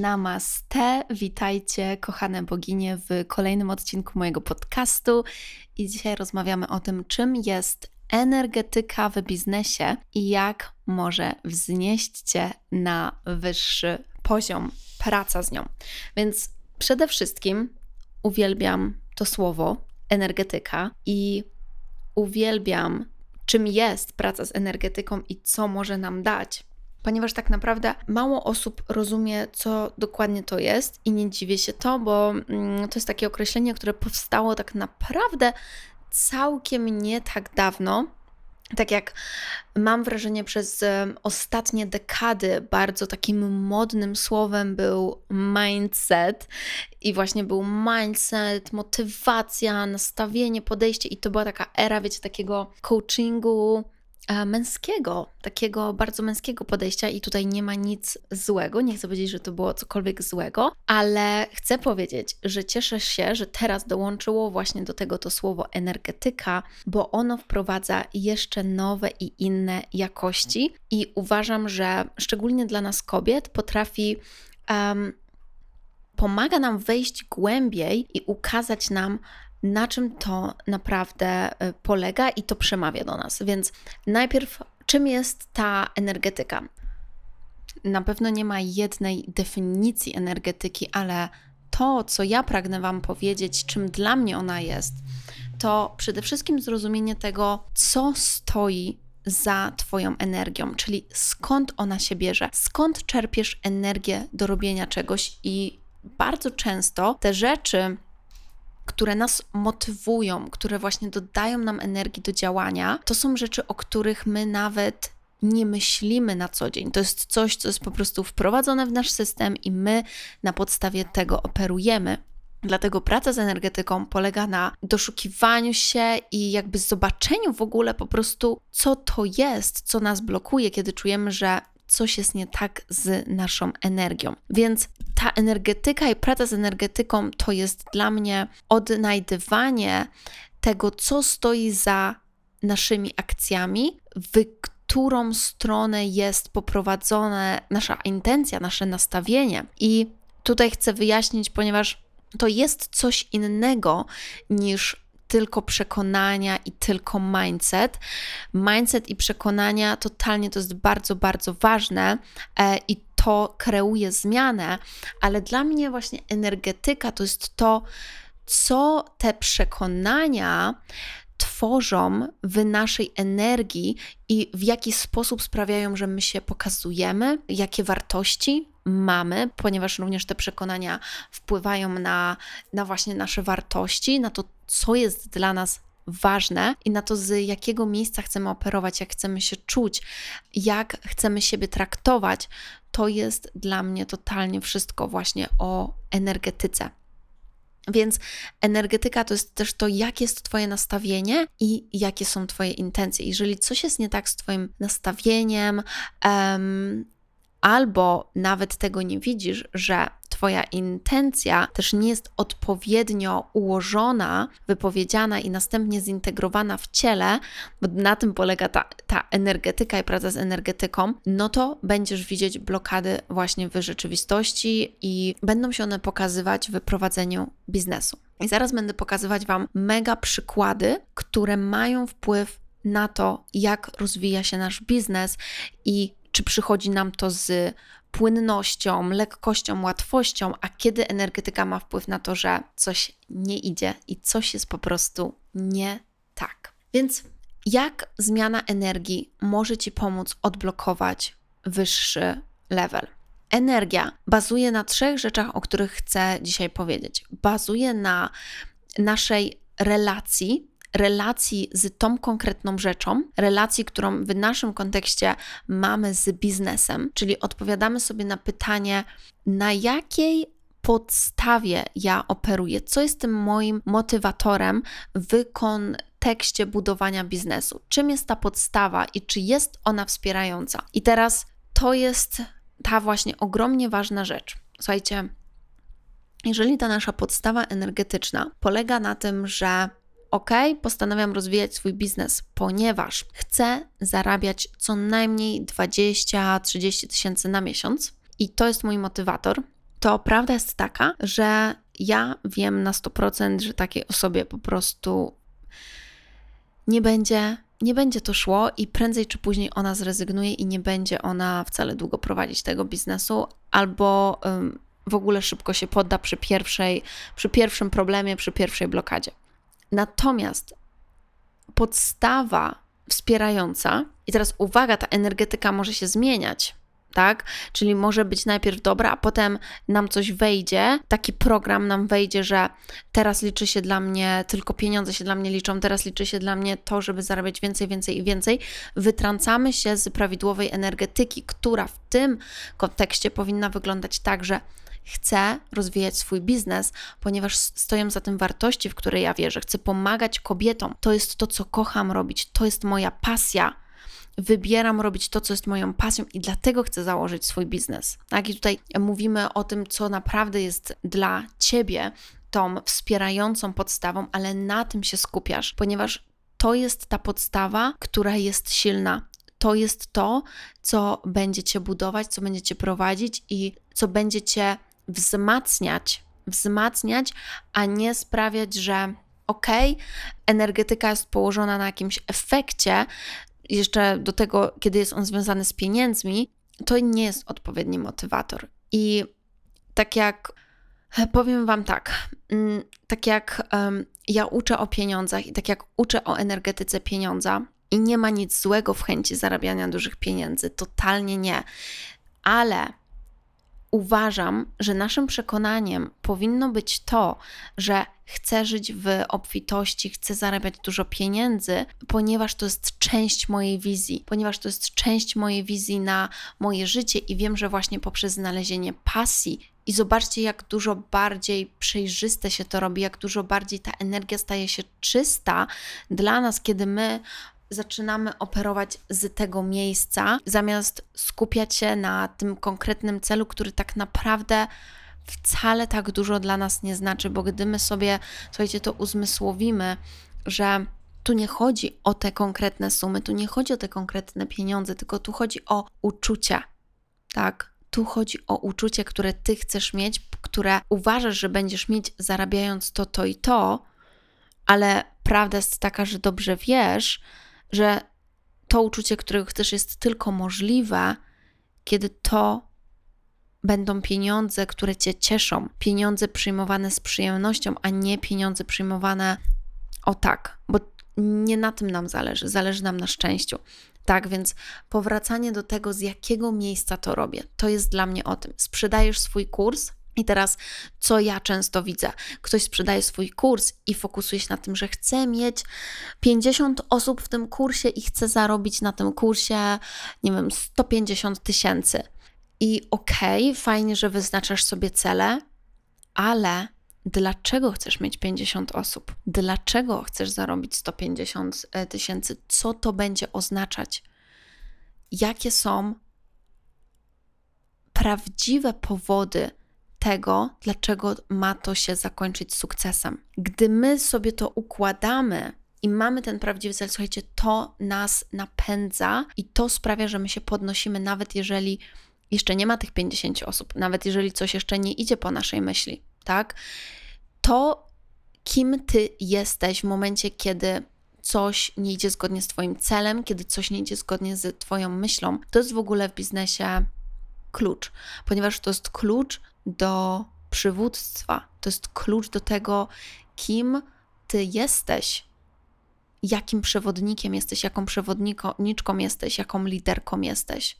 Namaste, witajcie kochane boginie w kolejnym odcinku mojego podcastu. I dzisiaj rozmawiamy o tym, czym jest energetyka w biznesie i jak może wznieść Cię na wyższy poziom praca z nią. Więc przede wszystkim uwielbiam to słowo energetyka i uwielbiam czym jest praca z energetyką i co może nam dać ponieważ tak naprawdę mało osób rozumie, co dokładnie to jest i nie dziwię się to, bo mm, to jest takie określenie, które powstało tak naprawdę całkiem nie tak dawno. Tak jak mam wrażenie, przez ostatnie dekady bardzo takim modnym słowem był mindset, i właśnie był mindset, motywacja, nastawienie, podejście, i to była taka era, wiecie, takiego coachingu E, męskiego, takiego bardzo męskiego podejścia, i tutaj nie ma nic złego. Nie chcę powiedzieć, że to było cokolwiek złego, ale chcę powiedzieć, że cieszę się, że teraz dołączyło właśnie do tego to słowo energetyka, bo ono wprowadza jeszcze nowe i inne jakości, i uważam, że szczególnie dla nas kobiet potrafi. Um, pomaga nam wejść głębiej i ukazać nam na czym to naprawdę e, polega i to przemawia do nas. Więc najpierw, czym jest ta energetyka? Na pewno nie ma jednej definicji energetyki, ale to, co ja pragnę Wam powiedzieć, czym dla mnie ona jest, to przede wszystkim zrozumienie tego, co stoi za Twoją energią, czyli skąd ona się bierze, skąd czerpiesz energię do robienia czegoś i bardzo często te rzeczy, które nas motywują, które właśnie dodają nam energii do działania, to są rzeczy, o których my nawet nie myślimy na co dzień. To jest coś, co jest po prostu wprowadzone w nasz system i my na podstawie tego operujemy. Dlatego praca z energetyką polega na doszukiwaniu się i jakby zobaczeniu w ogóle po prostu, co to jest, co nas blokuje, kiedy czujemy, że coś jest nie tak z naszą energią. Więc ta energetyka i praca z energetyką to jest dla mnie odnajdywanie tego, co stoi za naszymi akcjami, w którą stronę jest poprowadzona nasza intencja, nasze nastawienie. I tutaj chcę wyjaśnić, ponieważ to jest coś innego niż tylko przekonania i tylko mindset. Mindset i przekonania totalnie to jest bardzo, bardzo ważne e, i to kreuje zmianę, ale dla mnie właśnie energetyka to jest to, co te przekonania tworzą w naszej energii i w jaki sposób sprawiają, że my się pokazujemy, jakie wartości mamy, ponieważ również te przekonania wpływają na, na właśnie nasze wartości, na to, co jest dla nas ważne i na to, z jakiego miejsca chcemy operować, jak chcemy się czuć, jak chcemy siebie traktować, to jest dla mnie totalnie wszystko właśnie o energetyce. Więc energetyka to jest też to, jakie jest Twoje nastawienie i jakie są Twoje intencje. Jeżeli coś jest nie tak z Twoim nastawieniem, um, albo nawet tego nie widzisz, że Twoja intencja też nie jest odpowiednio ułożona, wypowiedziana i następnie zintegrowana w ciele, bo na tym polega ta, ta energetyka i praca z energetyką, no to będziesz widzieć blokady właśnie w rzeczywistości i będą się one pokazywać w prowadzeniu biznesu. I zaraz będę pokazywać Wam mega przykłady, które mają wpływ na to, jak rozwija się nasz biznes i czy przychodzi nam to z płynnością, lekkością, łatwością, a kiedy energetyka ma wpływ na to, że coś nie idzie i coś jest po prostu nie tak. Więc jak zmiana energii może Ci pomóc odblokować wyższy level? Energia bazuje na trzech rzeczach, o których chcę dzisiaj powiedzieć. Bazuje na naszej relacji relacji z tą konkretną rzeczą, relacji, którą w naszym kontekście mamy z biznesem, czyli odpowiadamy sobie na pytanie, na jakiej podstawie ja operuję, co jest tym moim motywatorem w kontekście budowania biznesu, czym jest ta podstawa i czy jest ona wspierająca. I teraz to jest ta właśnie ogromnie ważna rzecz. Słuchajcie, jeżeli ta nasza podstawa energetyczna polega na tym, że ok, postanawiam rozwijać swój biznes, ponieważ chcę zarabiać co najmniej 20-30 tysięcy na miesiąc i to jest mój motywator, to prawda jest taka, że ja wiem na 100%, że takiej osobie po prostu nie będzie, nie będzie to szło i prędzej czy później ona zrezygnuje i nie będzie ona wcale długo prowadzić tego biznesu, albo w ogóle szybko się podda przy pierwszej, przy pierwszym problemie, przy pierwszej blokadzie. Natomiast podstawa wspierająca, i teraz uwaga, ta energetyka może się zmieniać, tak? Czyli może być najpierw dobra, a potem nam coś wejdzie, taki program nam wejdzie, że teraz liczy się dla mnie, tylko pieniądze się dla mnie liczą, teraz liczy się dla mnie to, żeby zarabiać więcej, więcej i więcej. Wytrącamy się z prawidłowej energetyki, która w tym kontekście powinna wyglądać tak, że Chcę rozwijać swój biznes, ponieważ stoją za tym wartości, w które ja wierzę. Chcę pomagać kobietom. To jest to, co kocham robić, to jest moja pasja. Wybieram robić to, co jest moją pasją, i dlatego chcę założyć swój biznes. Tak, i tutaj mówimy o tym, co naprawdę jest dla ciebie tą wspierającą podstawą, ale na tym się skupiasz, ponieważ to jest ta podstawa, która jest silna. To jest to, co będzie cię budować, co będzie cię prowadzić i co będzie cię wzmacniać, wzmacniać, a nie sprawiać, że okej, okay, energetyka jest położona na jakimś efekcie, jeszcze do tego, kiedy jest on związany z pieniędzmi, to nie jest odpowiedni motywator. I tak jak powiem Wam tak, mm, tak jak um, ja uczę o pieniądzach i tak jak uczę o energetyce pieniądza, i nie ma nic złego w chęci zarabiania dużych pieniędzy, totalnie nie. Ale uważam, że naszym przekonaniem powinno być to, że chcę żyć w obfitości, chcę zarabiać dużo pieniędzy, ponieważ to jest część mojej wizji, ponieważ to jest część mojej wizji na moje życie i wiem, że właśnie poprzez znalezienie pasji i zobaczcie, jak dużo bardziej przejrzyste się to robi, jak dużo bardziej ta energia staje się czysta dla nas, kiedy my zaczynamy operować z tego miejsca, zamiast skupiać się na tym konkretnym celu, który tak naprawdę wcale tak dużo dla nas nie znaczy, bo gdy my sobie, słuchajcie, to uzmysłowimy, że tu nie chodzi o te konkretne sumy, tu nie chodzi o te konkretne pieniądze, tylko tu chodzi o uczucie. Tak, tu chodzi o uczucie, które ty chcesz mieć, które uważasz, że będziesz mieć zarabiając to, to i to, ale prawda jest taka, że dobrze wiesz, że to uczucie, którego chcesz, jest tylko możliwe, kiedy to będą pieniądze, które cię cieszą, pieniądze przyjmowane z przyjemnością, a nie pieniądze przyjmowane o tak, bo nie na tym nam zależy, zależy nam na szczęściu. Tak, więc powracanie do tego, z jakiego miejsca to robię, to jest dla mnie o tym. Sprzedajesz swój kurs, i teraz, co ja często widzę? Ktoś sprzedaje swój kurs i fokusuje się na tym, że chce mieć 50 osób w tym kursie i chce zarobić na tym kursie, nie wiem, 150 tysięcy. I okej, okay, fajnie, że wyznaczasz sobie cele, ale dlaczego chcesz mieć 50 osób? Dlaczego chcesz zarobić 150 e, tysięcy? Co to będzie oznaczać? Jakie są prawdziwe powody, tego, dlaczego ma to się zakończyć sukcesem. Gdy my sobie to układamy i mamy ten prawdziwy cel, słuchajcie, to nas napędza i to sprawia, że my się podnosimy, nawet jeżeli jeszcze nie ma tych 50 osób, nawet jeżeli coś jeszcze nie idzie po naszej myśli, tak? To kim ty jesteś w momencie, kiedy coś nie idzie zgodnie z Twoim celem, kiedy coś nie idzie zgodnie z Twoją myślą, to jest w ogóle w biznesie klucz, ponieważ to jest klucz do przywództwa, to jest klucz do tego, kim Ty jesteś, jakim przewodnikiem jesteś, jaką przewodniczką jesteś, jaką liderką jesteś.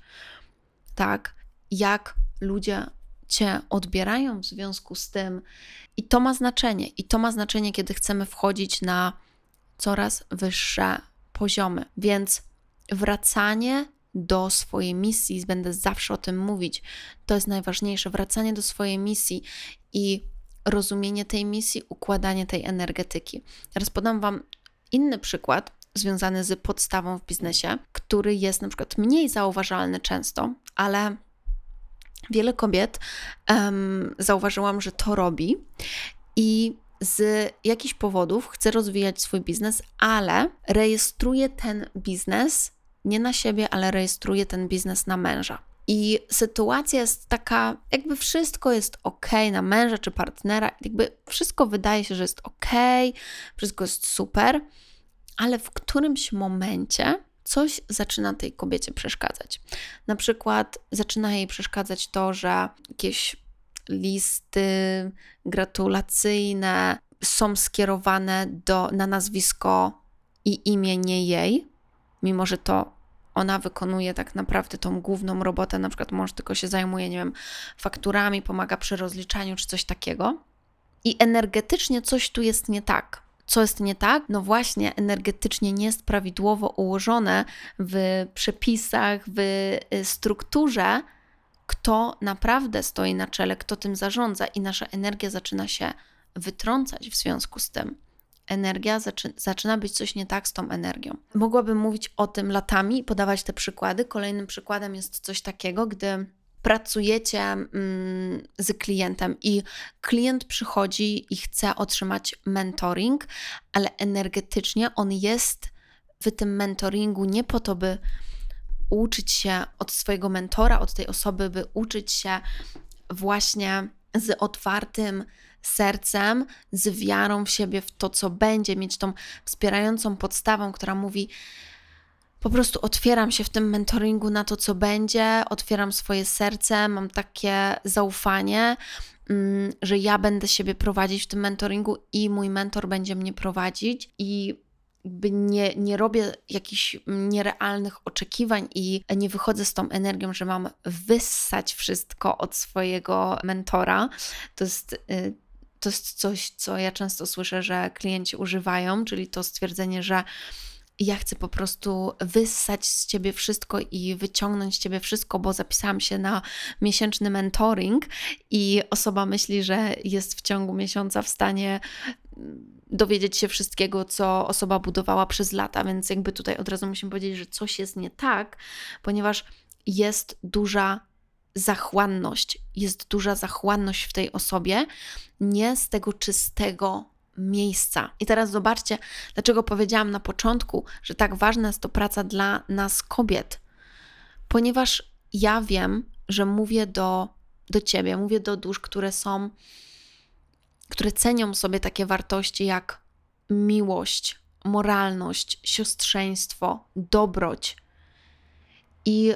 Tak, jak ludzie cię odbierają w związku z tym, i to ma znaczenie. I to ma znaczenie, kiedy chcemy wchodzić na coraz wyższe poziomy. Więc wracanie do swojej misji, będę zawsze o tym mówić, to jest najważniejsze. Wracanie do swojej misji i rozumienie tej misji, układanie tej energetyki. Teraz podam Wam inny przykład związany z podstawą w biznesie, który jest na przykład mniej zauważalny często, ale wiele kobiet um, zauważyłam, że to robi i z jakichś powodów chce rozwijać swój biznes, ale rejestruje ten biznes nie na siebie, ale rejestruje ten biznes na męża. I sytuacja jest taka, jakby wszystko jest ok na męża czy partnera, jakby wszystko wydaje się, że jest ok, wszystko jest super, ale w którymś momencie coś zaczyna tej kobiecie przeszkadzać. Na przykład zaczyna jej przeszkadzać to, że jakieś listy gratulacyjne są skierowane do, na nazwisko i imię nie jej, mimo że to ona wykonuje tak naprawdę tą główną robotę, na przykład mąż tylko się zajmuje, nie wiem, fakturami, pomaga przy rozliczaniu czy coś takiego. I energetycznie coś tu jest nie tak. Co jest nie tak? No właśnie, energetycznie nie jest prawidłowo ułożone w przepisach, w y, strukturze, kto naprawdę stoi na czele, kto tym zarządza, i nasza energia zaczyna się wytrącać w związku z tym. Energia zaczy, zaczyna być coś nie tak z tą energią. Mogłabym mówić o tym latami podawać te przykłady. Kolejnym przykładem jest coś takiego, gdy pracujecie mm, z klientem i klient przychodzi i chce otrzymać mentoring, ale energetycznie on jest w tym mentoringu nie po to, by uczyć się od swojego mentora, od tej osoby, by uczyć się właśnie z otwartym sercem, z wiarą w siebie, w to, co będzie, mieć tą wspierającą podstawą, która mówi: Po prostu otwieram się w tym mentoringu na to, co będzie, otwieram swoje serce, mam takie zaufanie, mm, że ja będę siebie prowadzić w tym mentoringu i mój mentor będzie mnie prowadzić i jakby nie, nie robię jakichś nierealnych oczekiwań i nie wychodzę z tą energią, że mam wyssać wszystko od swojego mentora. To jest. Y, to jest coś, co ja często słyszę, że klienci używają, czyli to stwierdzenie, że ja chcę po prostu wyssać z ciebie wszystko i wyciągnąć z ciebie wszystko, bo zapisałam się na miesięczny mentoring i osoba myśli, że jest w ciągu miesiąca w stanie dowiedzieć się wszystkiego, co osoba budowała przez lata, więc jakby tutaj od razu musimy powiedzieć, że coś jest nie tak, ponieważ jest duża zachłanność, jest duża zachłanność w tej osobie, nie z tego czystego miejsca. I teraz zobaczcie, dlaczego powiedziałam na początku, że tak ważna jest to praca dla nas kobiet. Ponieważ ja wiem, że mówię do, do ciebie, mówię do dusz, które są które cenią sobie takie wartości jak miłość, moralność, siostrzeństwo, dobroć. I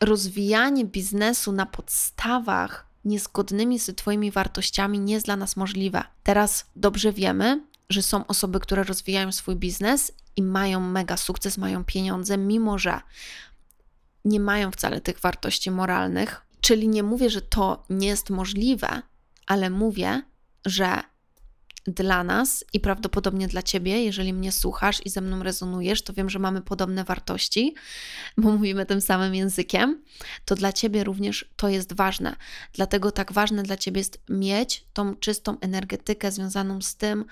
rozwijanie biznesu na podstawach niezgodnymi z Twoimi wartościami nie jest dla nas możliwe. Teraz dobrze wiemy, że są osoby, które rozwijają swój biznes i mają mega sukces, mają pieniądze, mimo że nie mają wcale tych wartości moralnych. Czyli nie mówię, że to nie jest możliwe, ale mówię, że dla nas i prawdopodobnie dla ciebie, jeżeli mnie słuchasz i ze mną rezonujesz, to wiem, że mamy podobne wartości, bo mówimy tym samym językiem, to dla ciebie również to jest ważne. Dlatego tak ważne dla ciebie jest mieć tą czystą energetykę związaną z tym,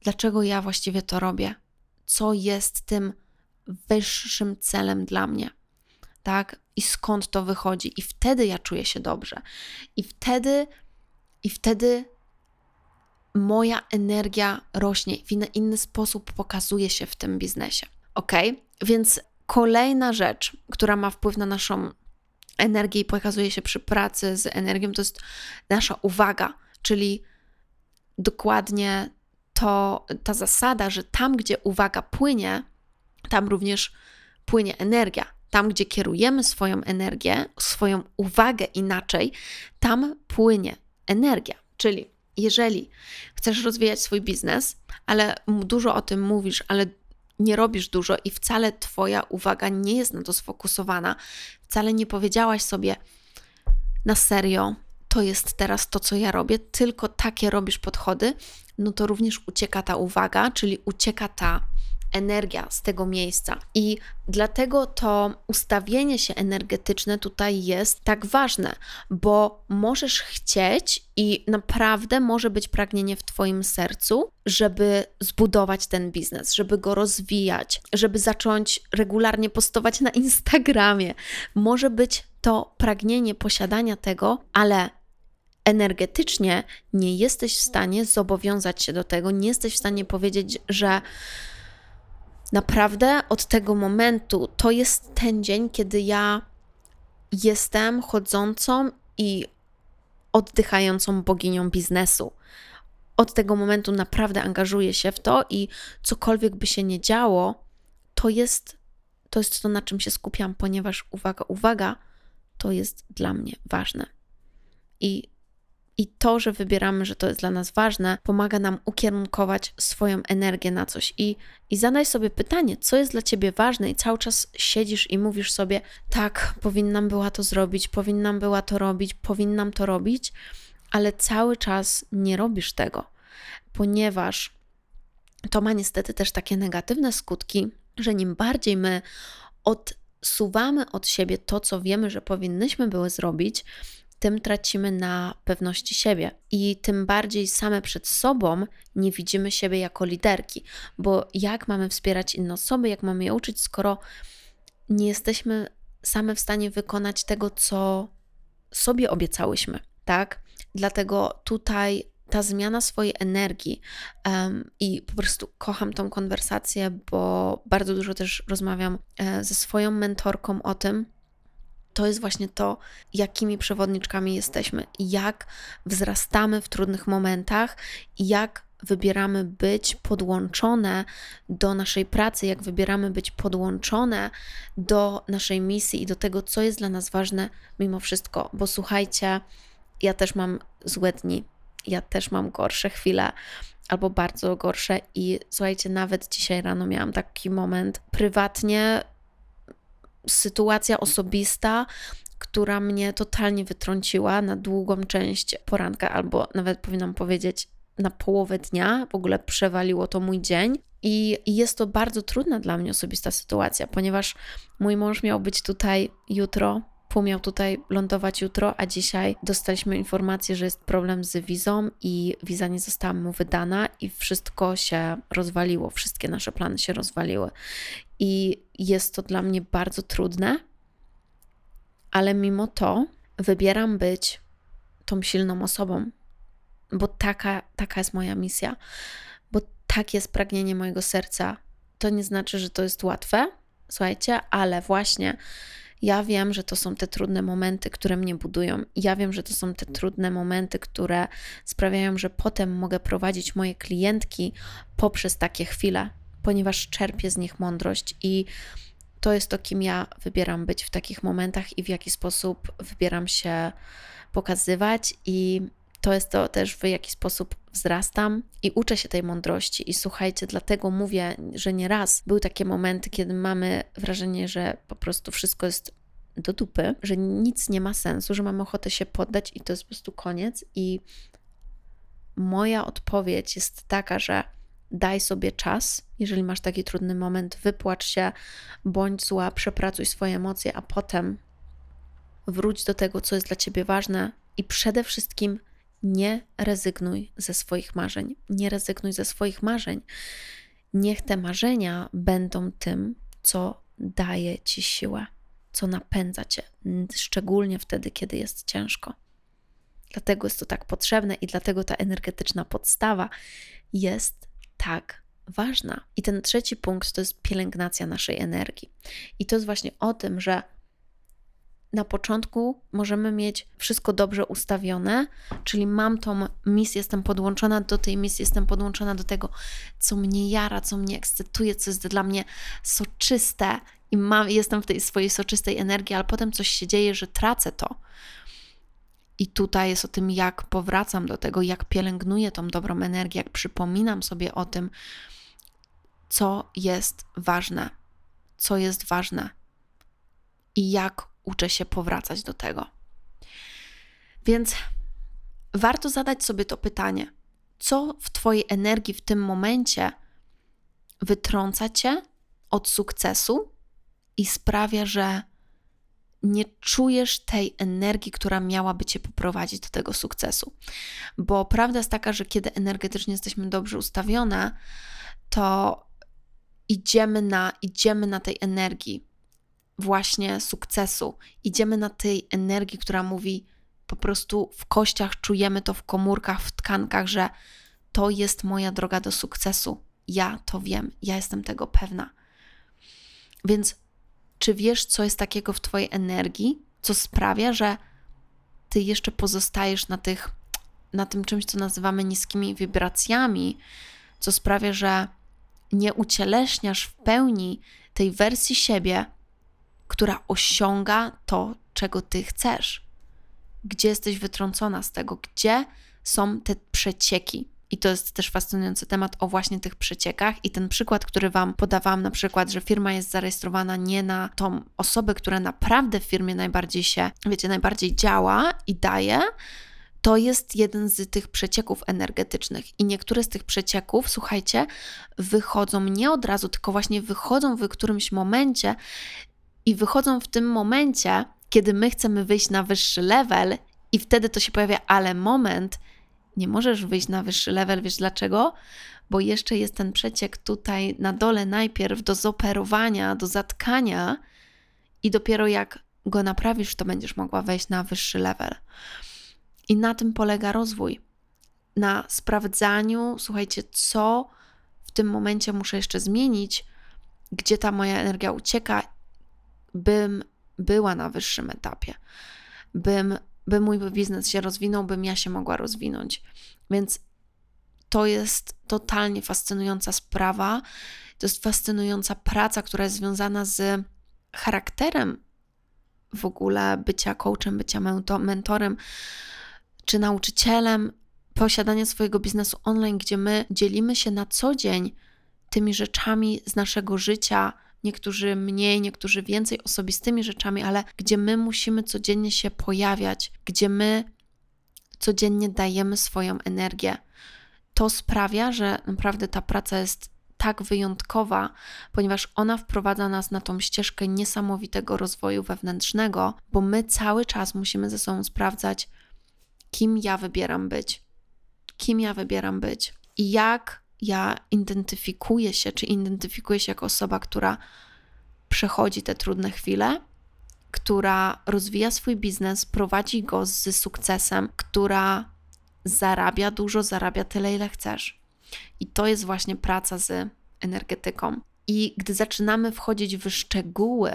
dlaczego ja właściwie to robię, co jest tym wyższym celem dla mnie. Tak? I skąd to wychodzi, i wtedy ja czuję się dobrze. I wtedy I wtedy moja energia rośnie, w inny sposób pokazuje się w tym biznesie. Ok? Więc kolejna rzecz, która ma wpływ na naszą energię i pokazuje się przy pracy z energią, to jest nasza uwaga, czyli dokładnie to ta zasada, że tam, gdzie uwaga płynie, tam również płynie energia. Tam, gdzie kierujemy swoją energię, swoją uwagę inaczej, tam płynie energia. Czyli jeżeli chcesz rozwijać swój biznes, ale dużo o tym mówisz, ale nie robisz dużo i wcale Twoja uwaga nie jest na to sfokusowana, wcale nie powiedziałaś sobie na serio, to jest teraz to, co ja robię, tylko takie robisz podchody, no to również ucieka ta uwaga, czyli ucieka ta energia z tego miejsca. I dlatego to ustawienie się energetyczne tutaj jest tak ważne, bo możesz chcieć i naprawdę może być pragnienie w Twoim sercu, żeby zbudować ten biznes, żeby go rozwijać, żeby zacząć regularnie postować na Instagramie. Może być to pragnienie posiadania tego, ale energetycznie nie jesteś w stanie zobowiązać się do tego, nie jesteś w stanie powiedzieć, że naprawdę od tego momentu to jest ten dzień, kiedy ja jestem chodzącą i oddychającą boginią biznesu. Od tego momentu naprawdę angażuję się w to i cokolwiek by się nie działo, to jest to, jest to na czym się skupiam, ponieważ uwaga, uwaga, to jest dla mnie ważne. I i to, że wybieramy, że to jest dla nas ważne, pomaga nam ukierunkować swoją energię na coś. I, I zadaj sobie pytanie, co jest dla ciebie ważne, i cały czas siedzisz i mówisz sobie: tak, powinnam była to zrobić, powinnam była to robić, powinnam to robić, ale cały czas nie robisz tego, ponieważ to ma niestety też takie negatywne skutki, że im bardziej my odsuwamy od siebie to, co wiemy, że powinnyśmy były zrobić, tym tracimy na pewności siebie i tym bardziej same przed sobą nie widzimy siebie jako liderki, bo jak mamy wspierać inne osoby, jak mamy je uczyć, skoro nie jesteśmy same w stanie wykonać tego, co sobie obiecałyśmy, tak? Dlatego tutaj ta zmiana swojej energii um, i po prostu kocham tą konwersację, bo bardzo dużo też rozmawiam e, ze swoją mentorką o tym, to jest właśnie to, jakimi przewodniczkami jesteśmy, jak wzrastamy w trudnych momentach, jak wybieramy być podłączone do naszej pracy, jak wybieramy być podłączone do naszej misji i do tego, co jest dla nas ważne mimo wszystko. Bo słuchajcie, ja też mam złe dni, ja też mam gorsze chwile. Albo bardzo gorsze, i słuchajcie, nawet dzisiaj rano miałam taki moment prywatnie sytuacja osobista, która mnie totalnie wytrąciła na długą część poranka, albo nawet powinnam powiedzieć na połowę dnia. W ogóle przewaliło to mój dzień. I jest to bardzo trudna dla mnie osobista sytuacja, ponieważ mój mąż miał być tutaj jutro, Pół miał tutaj lądować jutro, a dzisiaj dostaliśmy informację, że jest problem z wizą i wiza nie została mu wydana i wszystko się rozwaliło, wszystkie nasze plany się rozwaliły. I jest to dla mnie bardzo trudne, ale mimo to wybieram być tą silną osobą, bo taka, taka jest moja misja, bo tak jest pragnienie mojego serca. To nie znaczy, że to jest łatwe, słuchajcie, ale właśnie ja wiem, że to są te trudne momenty, które mnie budują. Ja wiem, że to są te trudne momenty, które sprawiają, że potem mogę prowadzić moje klientki poprzez takie chwile, ponieważ czerpię z nich mądrość i to jest to, kim ja wybieram być w takich momentach i w jaki sposób wybieram się pokazywać i to jest to też, w jaki sposób wzrastam i uczę się tej mądrości. I słuchajcie, dlatego mówię, że nieraz były takie momenty, kiedy mamy wrażenie, że po prostu wszystko jest do dupy, że nic nie ma sensu, że mamy ochotę się poddać i to jest po prostu koniec. I moja odpowiedź jest taka, że daj sobie czas, jeżeli masz taki trudny moment, wypłacz się, bądź zła, przepracuj swoje emocje, a potem wróć do tego, co jest dla ciebie ważne i przede wszystkim nie rezygnuj ze swoich marzeń. Nie rezygnuj ze swoich marzeń. Niech te marzenia będą tym, co daje ci siłę, co napędza cię, szczególnie wtedy, kiedy jest ciężko. Dlatego jest to tak potrzebne i dlatego ta energetyczna podstawa jest tak ważna. I ten trzeci punkt to jest pielęgnacja naszej energii. I to jest właśnie o tym, że na początku możemy mieć wszystko dobrze ustawione, czyli mam tą misję, jestem podłączona do tej misji, jestem podłączona do tego, co mnie jara, co mnie ekscytuje, co jest dla mnie soczyste i mam, jestem w tej swojej soczystej energii, ale potem coś się dzieje, że tracę to. I tutaj jest o tym, jak powracam do tego, jak pielęgnuję tą dobrą energię, jak przypominam sobie o tym, co jest ważne, co jest ważne i jak uczę się powracać do tego. Więc warto zadać sobie to pytanie: co w Twojej energii w tym momencie wytrąca Cię od sukcesu i sprawia, że nie czujesz tej energii, która miałaby cię poprowadzić do tego sukcesu. Bo prawda jest taka, że kiedy energetycznie jesteśmy dobrze ustawione, to idziemy na, idziemy na tej energii właśnie sukcesu. Idziemy na tej energii, która mówi po prostu w kościach, czujemy to w komórkach, w tkankach, że to jest moja droga do sukcesu. Ja to wiem, ja jestem tego pewna. Więc czy wiesz, co jest takiego w Twojej energii, co sprawia, że Ty jeszcze pozostajesz na, tych, na tym czymś, co nazywamy niskimi wibracjami, co sprawia, że nie ucieleśniasz w pełni tej wersji siebie, która osiąga to, czego Ty chcesz? Gdzie jesteś wytrącona z tego? Gdzie są te przecieki? I to jest też fascynujący temat o właśnie tych przeciekach. I ten przykład, który Wam podawałam, na przykład, że firma jest zarejestrowana nie na tą osobę, która naprawdę w firmie najbardziej się, wiecie, najbardziej działa i daje, to jest jeden z tych przecieków energetycznych. I niektóre z tych przecieków, słuchajcie, wychodzą nie od razu, tylko właśnie wychodzą w którymś momencie i wychodzą w tym momencie, kiedy my chcemy wyjść na wyższy level, i wtedy to się pojawia, ale moment, nie możesz wyjść na wyższy level, wiesz dlaczego? Bo jeszcze jest ten przeciek tutaj na dole najpierw do zoperowania, do zatkania i dopiero jak go naprawisz, to będziesz mogła wejść na wyższy level. I na tym polega rozwój. Na sprawdzaniu, słuchajcie, co w tym momencie muszę jeszcze zmienić, gdzie ta moja energia ucieka, bym była na wyższym etapie, bym by mój biznes się rozwinął, bym ja się mogła rozwinąć. Więc to jest totalnie fascynująca sprawa. To jest fascynująca praca, która jest związana z charakterem w ogóle bycia coachem, bycia mentorem czy nauczycielem, posiadania swojego biznesu online, gdzie my dzielimy się na co dzień tymi rzeczami z naszego życia, niektórzy mniej, niektórzy więcej osobistymi rzeczami, ale gdzie my musimy codziennie się pojawiać, gdzie my codziennie dajemy swoją energię. To sprawia, że naprawdę ta praca jest tak wyjątkowa, ponieważ ona wprowadza nas na tą ścieżkę niesamowitego rozwoju wewnętrznego, bo my cały czas musimy ze sobą sprawdzać, kim ja wybieram być, kim ja wybieram być i jak ja identyfikuję się, czy identyfikuję się jako osoba, która przechodzi te trudne chwile, która rozwija swój biznes, prowadzi go z sukcesem, która zarabia dużo, zarabia tyle, ile chcesz. I to jest właśnie praca z energetyką. I gdy zaczynamy wchodzić w szczegóły,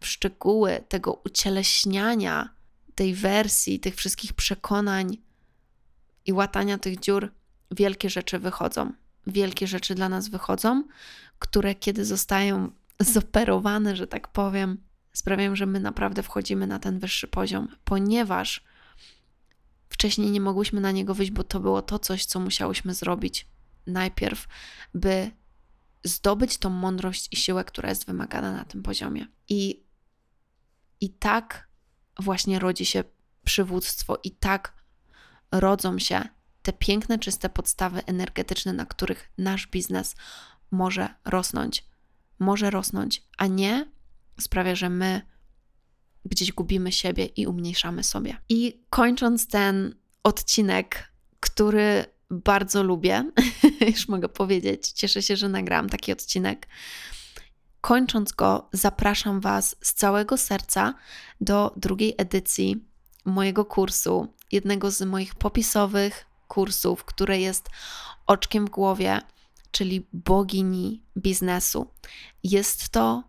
w szczegóły tego ucieleśniania tej wersji, tych wszystkich przekonań i łatania tych dziur, wielkie rzeczy wychodzą. Wielkie rzeczy dla nas wychodzą, które kiedy zostają zoperowane, że tak powiem, sprawiają, że my naprawdę wchodzimy na ten wyższy poziom, ponieważ wcześniej nie mogłyśmy na niego wyjść, bo to było to coś, co musiałyśmy zrobić najpierw, by zdobyć tą mądrość i siłę, która jest wymagana na tym poziomie. I, i tak właśnie rodzi się przywództwo, i tak rodzą się te piękne, czyste podstawy energetyczne, na których nasz biznes może rosnąć. Może rosnąć, a nie sprawia, że my gdzieś gubimy siebie i umniejszamy sobie. I kończąc ten odcinek, który bardzo lubię, już mogę powiedzieć, cieszę się, że nagrałam taki odcinek. Kończąc go, zapraszam Was z całego serca do drugiej edycji mojego kursu jednego z moich popisowych kursów, które jest oczkiem w głowie, czyli bogini biznesu. Jest to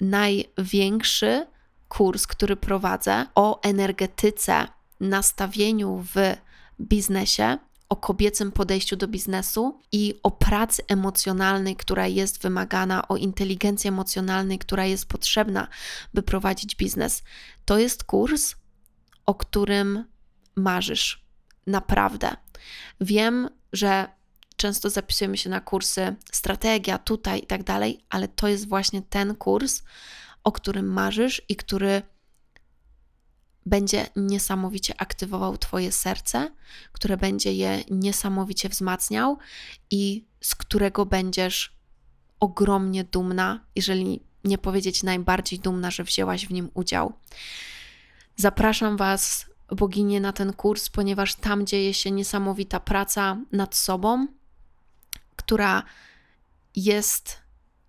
największy kurs, który prowadzę o energetyce, nastawieniu w biznesie, o kobiecym podejściu do biznesu i o pracy emocjonalnej, która jest wymagana, o inteligencji emocjonalnej, która jest potrzebna, by prowadzić biznes. To jest kurs, o którym marzysz. Naprawdę. Wiem, że często zapisujemy się na kursy strategia tutaj i tak dalej, ale to jest właśnie ten kurs, o którym marzysz i który będzie niesamowicie aktywował Twoje serce, które będzie je niesamowicie wzmacniał i z którego będziesz ogromnie dumna, jeżeli nie powiedzieć najbardziej dumna, że wzięłaś w nim udział. Zapraszam Was, boginie, na ten kurs, ponieważ tam dzieje się niesamowita praca nad sobą, która jest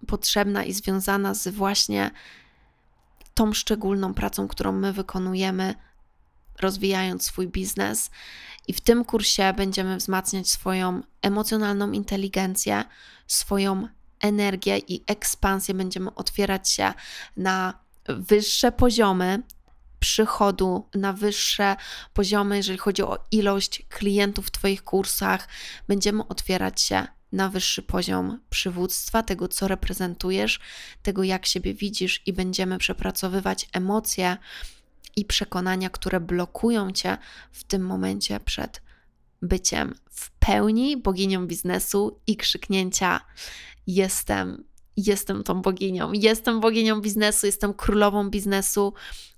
potrzebna i związana z właśnie tą szczególną pracą, którą my wykonujemy, rozwijając swój biznes. I w tym kursie będziemy wzmacniać swoją emocjonalną inteligencję, swoją energię i ekspansję. Będziemy otwierać się na wyższe poziomy przychodu, na wyższe poziomy, jeżeli chodzi o ilość klientów w Twoich kursach. Będziemy otwierać się na wyższy poziom przywództwa, tego co reprezentujesz, tego jak siebie widzisz, i będziemy przepracowywać emocje i przekonania, które blokują cię w tym momencie przed byciem w pełni boginią biznesu i krzyknięcia: Jestem, jestem tą boginią, jestem boginią biznesu, jestem królową biznesu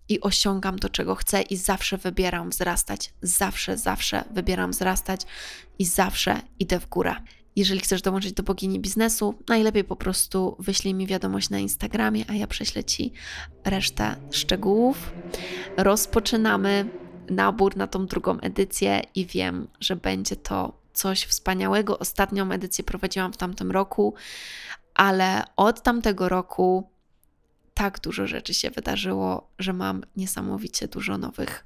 i osiągam to, czego chcę, i zawsze wybieram wzrastać. Zawsze, zawsze wybieram wzrastać i zawsze idę w górę. Jeżeli chcesz dołączyć do bogini biznesu, najlepiej po prostu wyślij mi wiadomość na Instagramie, a ja prześlę Ci resztę szczegółów. Rozpoczynamy nabór na tą drugą edycję i wiem, że będzie to coś wspaniałego. Ostatnią edycję prowadziłam w tamtym roku, ale od tamtego roku tak dużo rzeczy się wydarzyło, że mam niesamowicie dużo nowych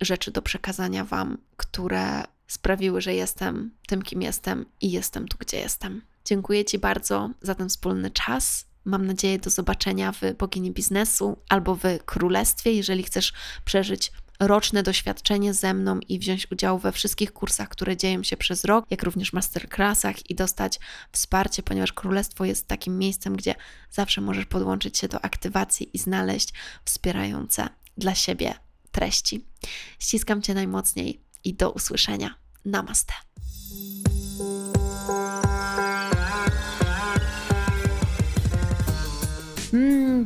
rzeczy do przekazania Wam, które sprawiły, że jestem tym, kim jestem i jestem tu, gdzie jestem. Dziękuję Ci bardzo za ten wspólny czas. Mam nadzieję do zobaczenia w Bogini Biznesu albo w Królestwie, jeżeli chcesz przeżyć roczne doświadczenie ze mną i wziąć udział we wszystkich kursach, które dzieją się przez rok, jak również masterclassach i dostać wsparcie, ponieważ Królestwo jest takim miejscem, gdzie zawsze możesz podłączyć się do aktywacji i znaleźć wspierające dla siebie treści. Ściskam Cię najmocniej i do usłyszenia. Namaste.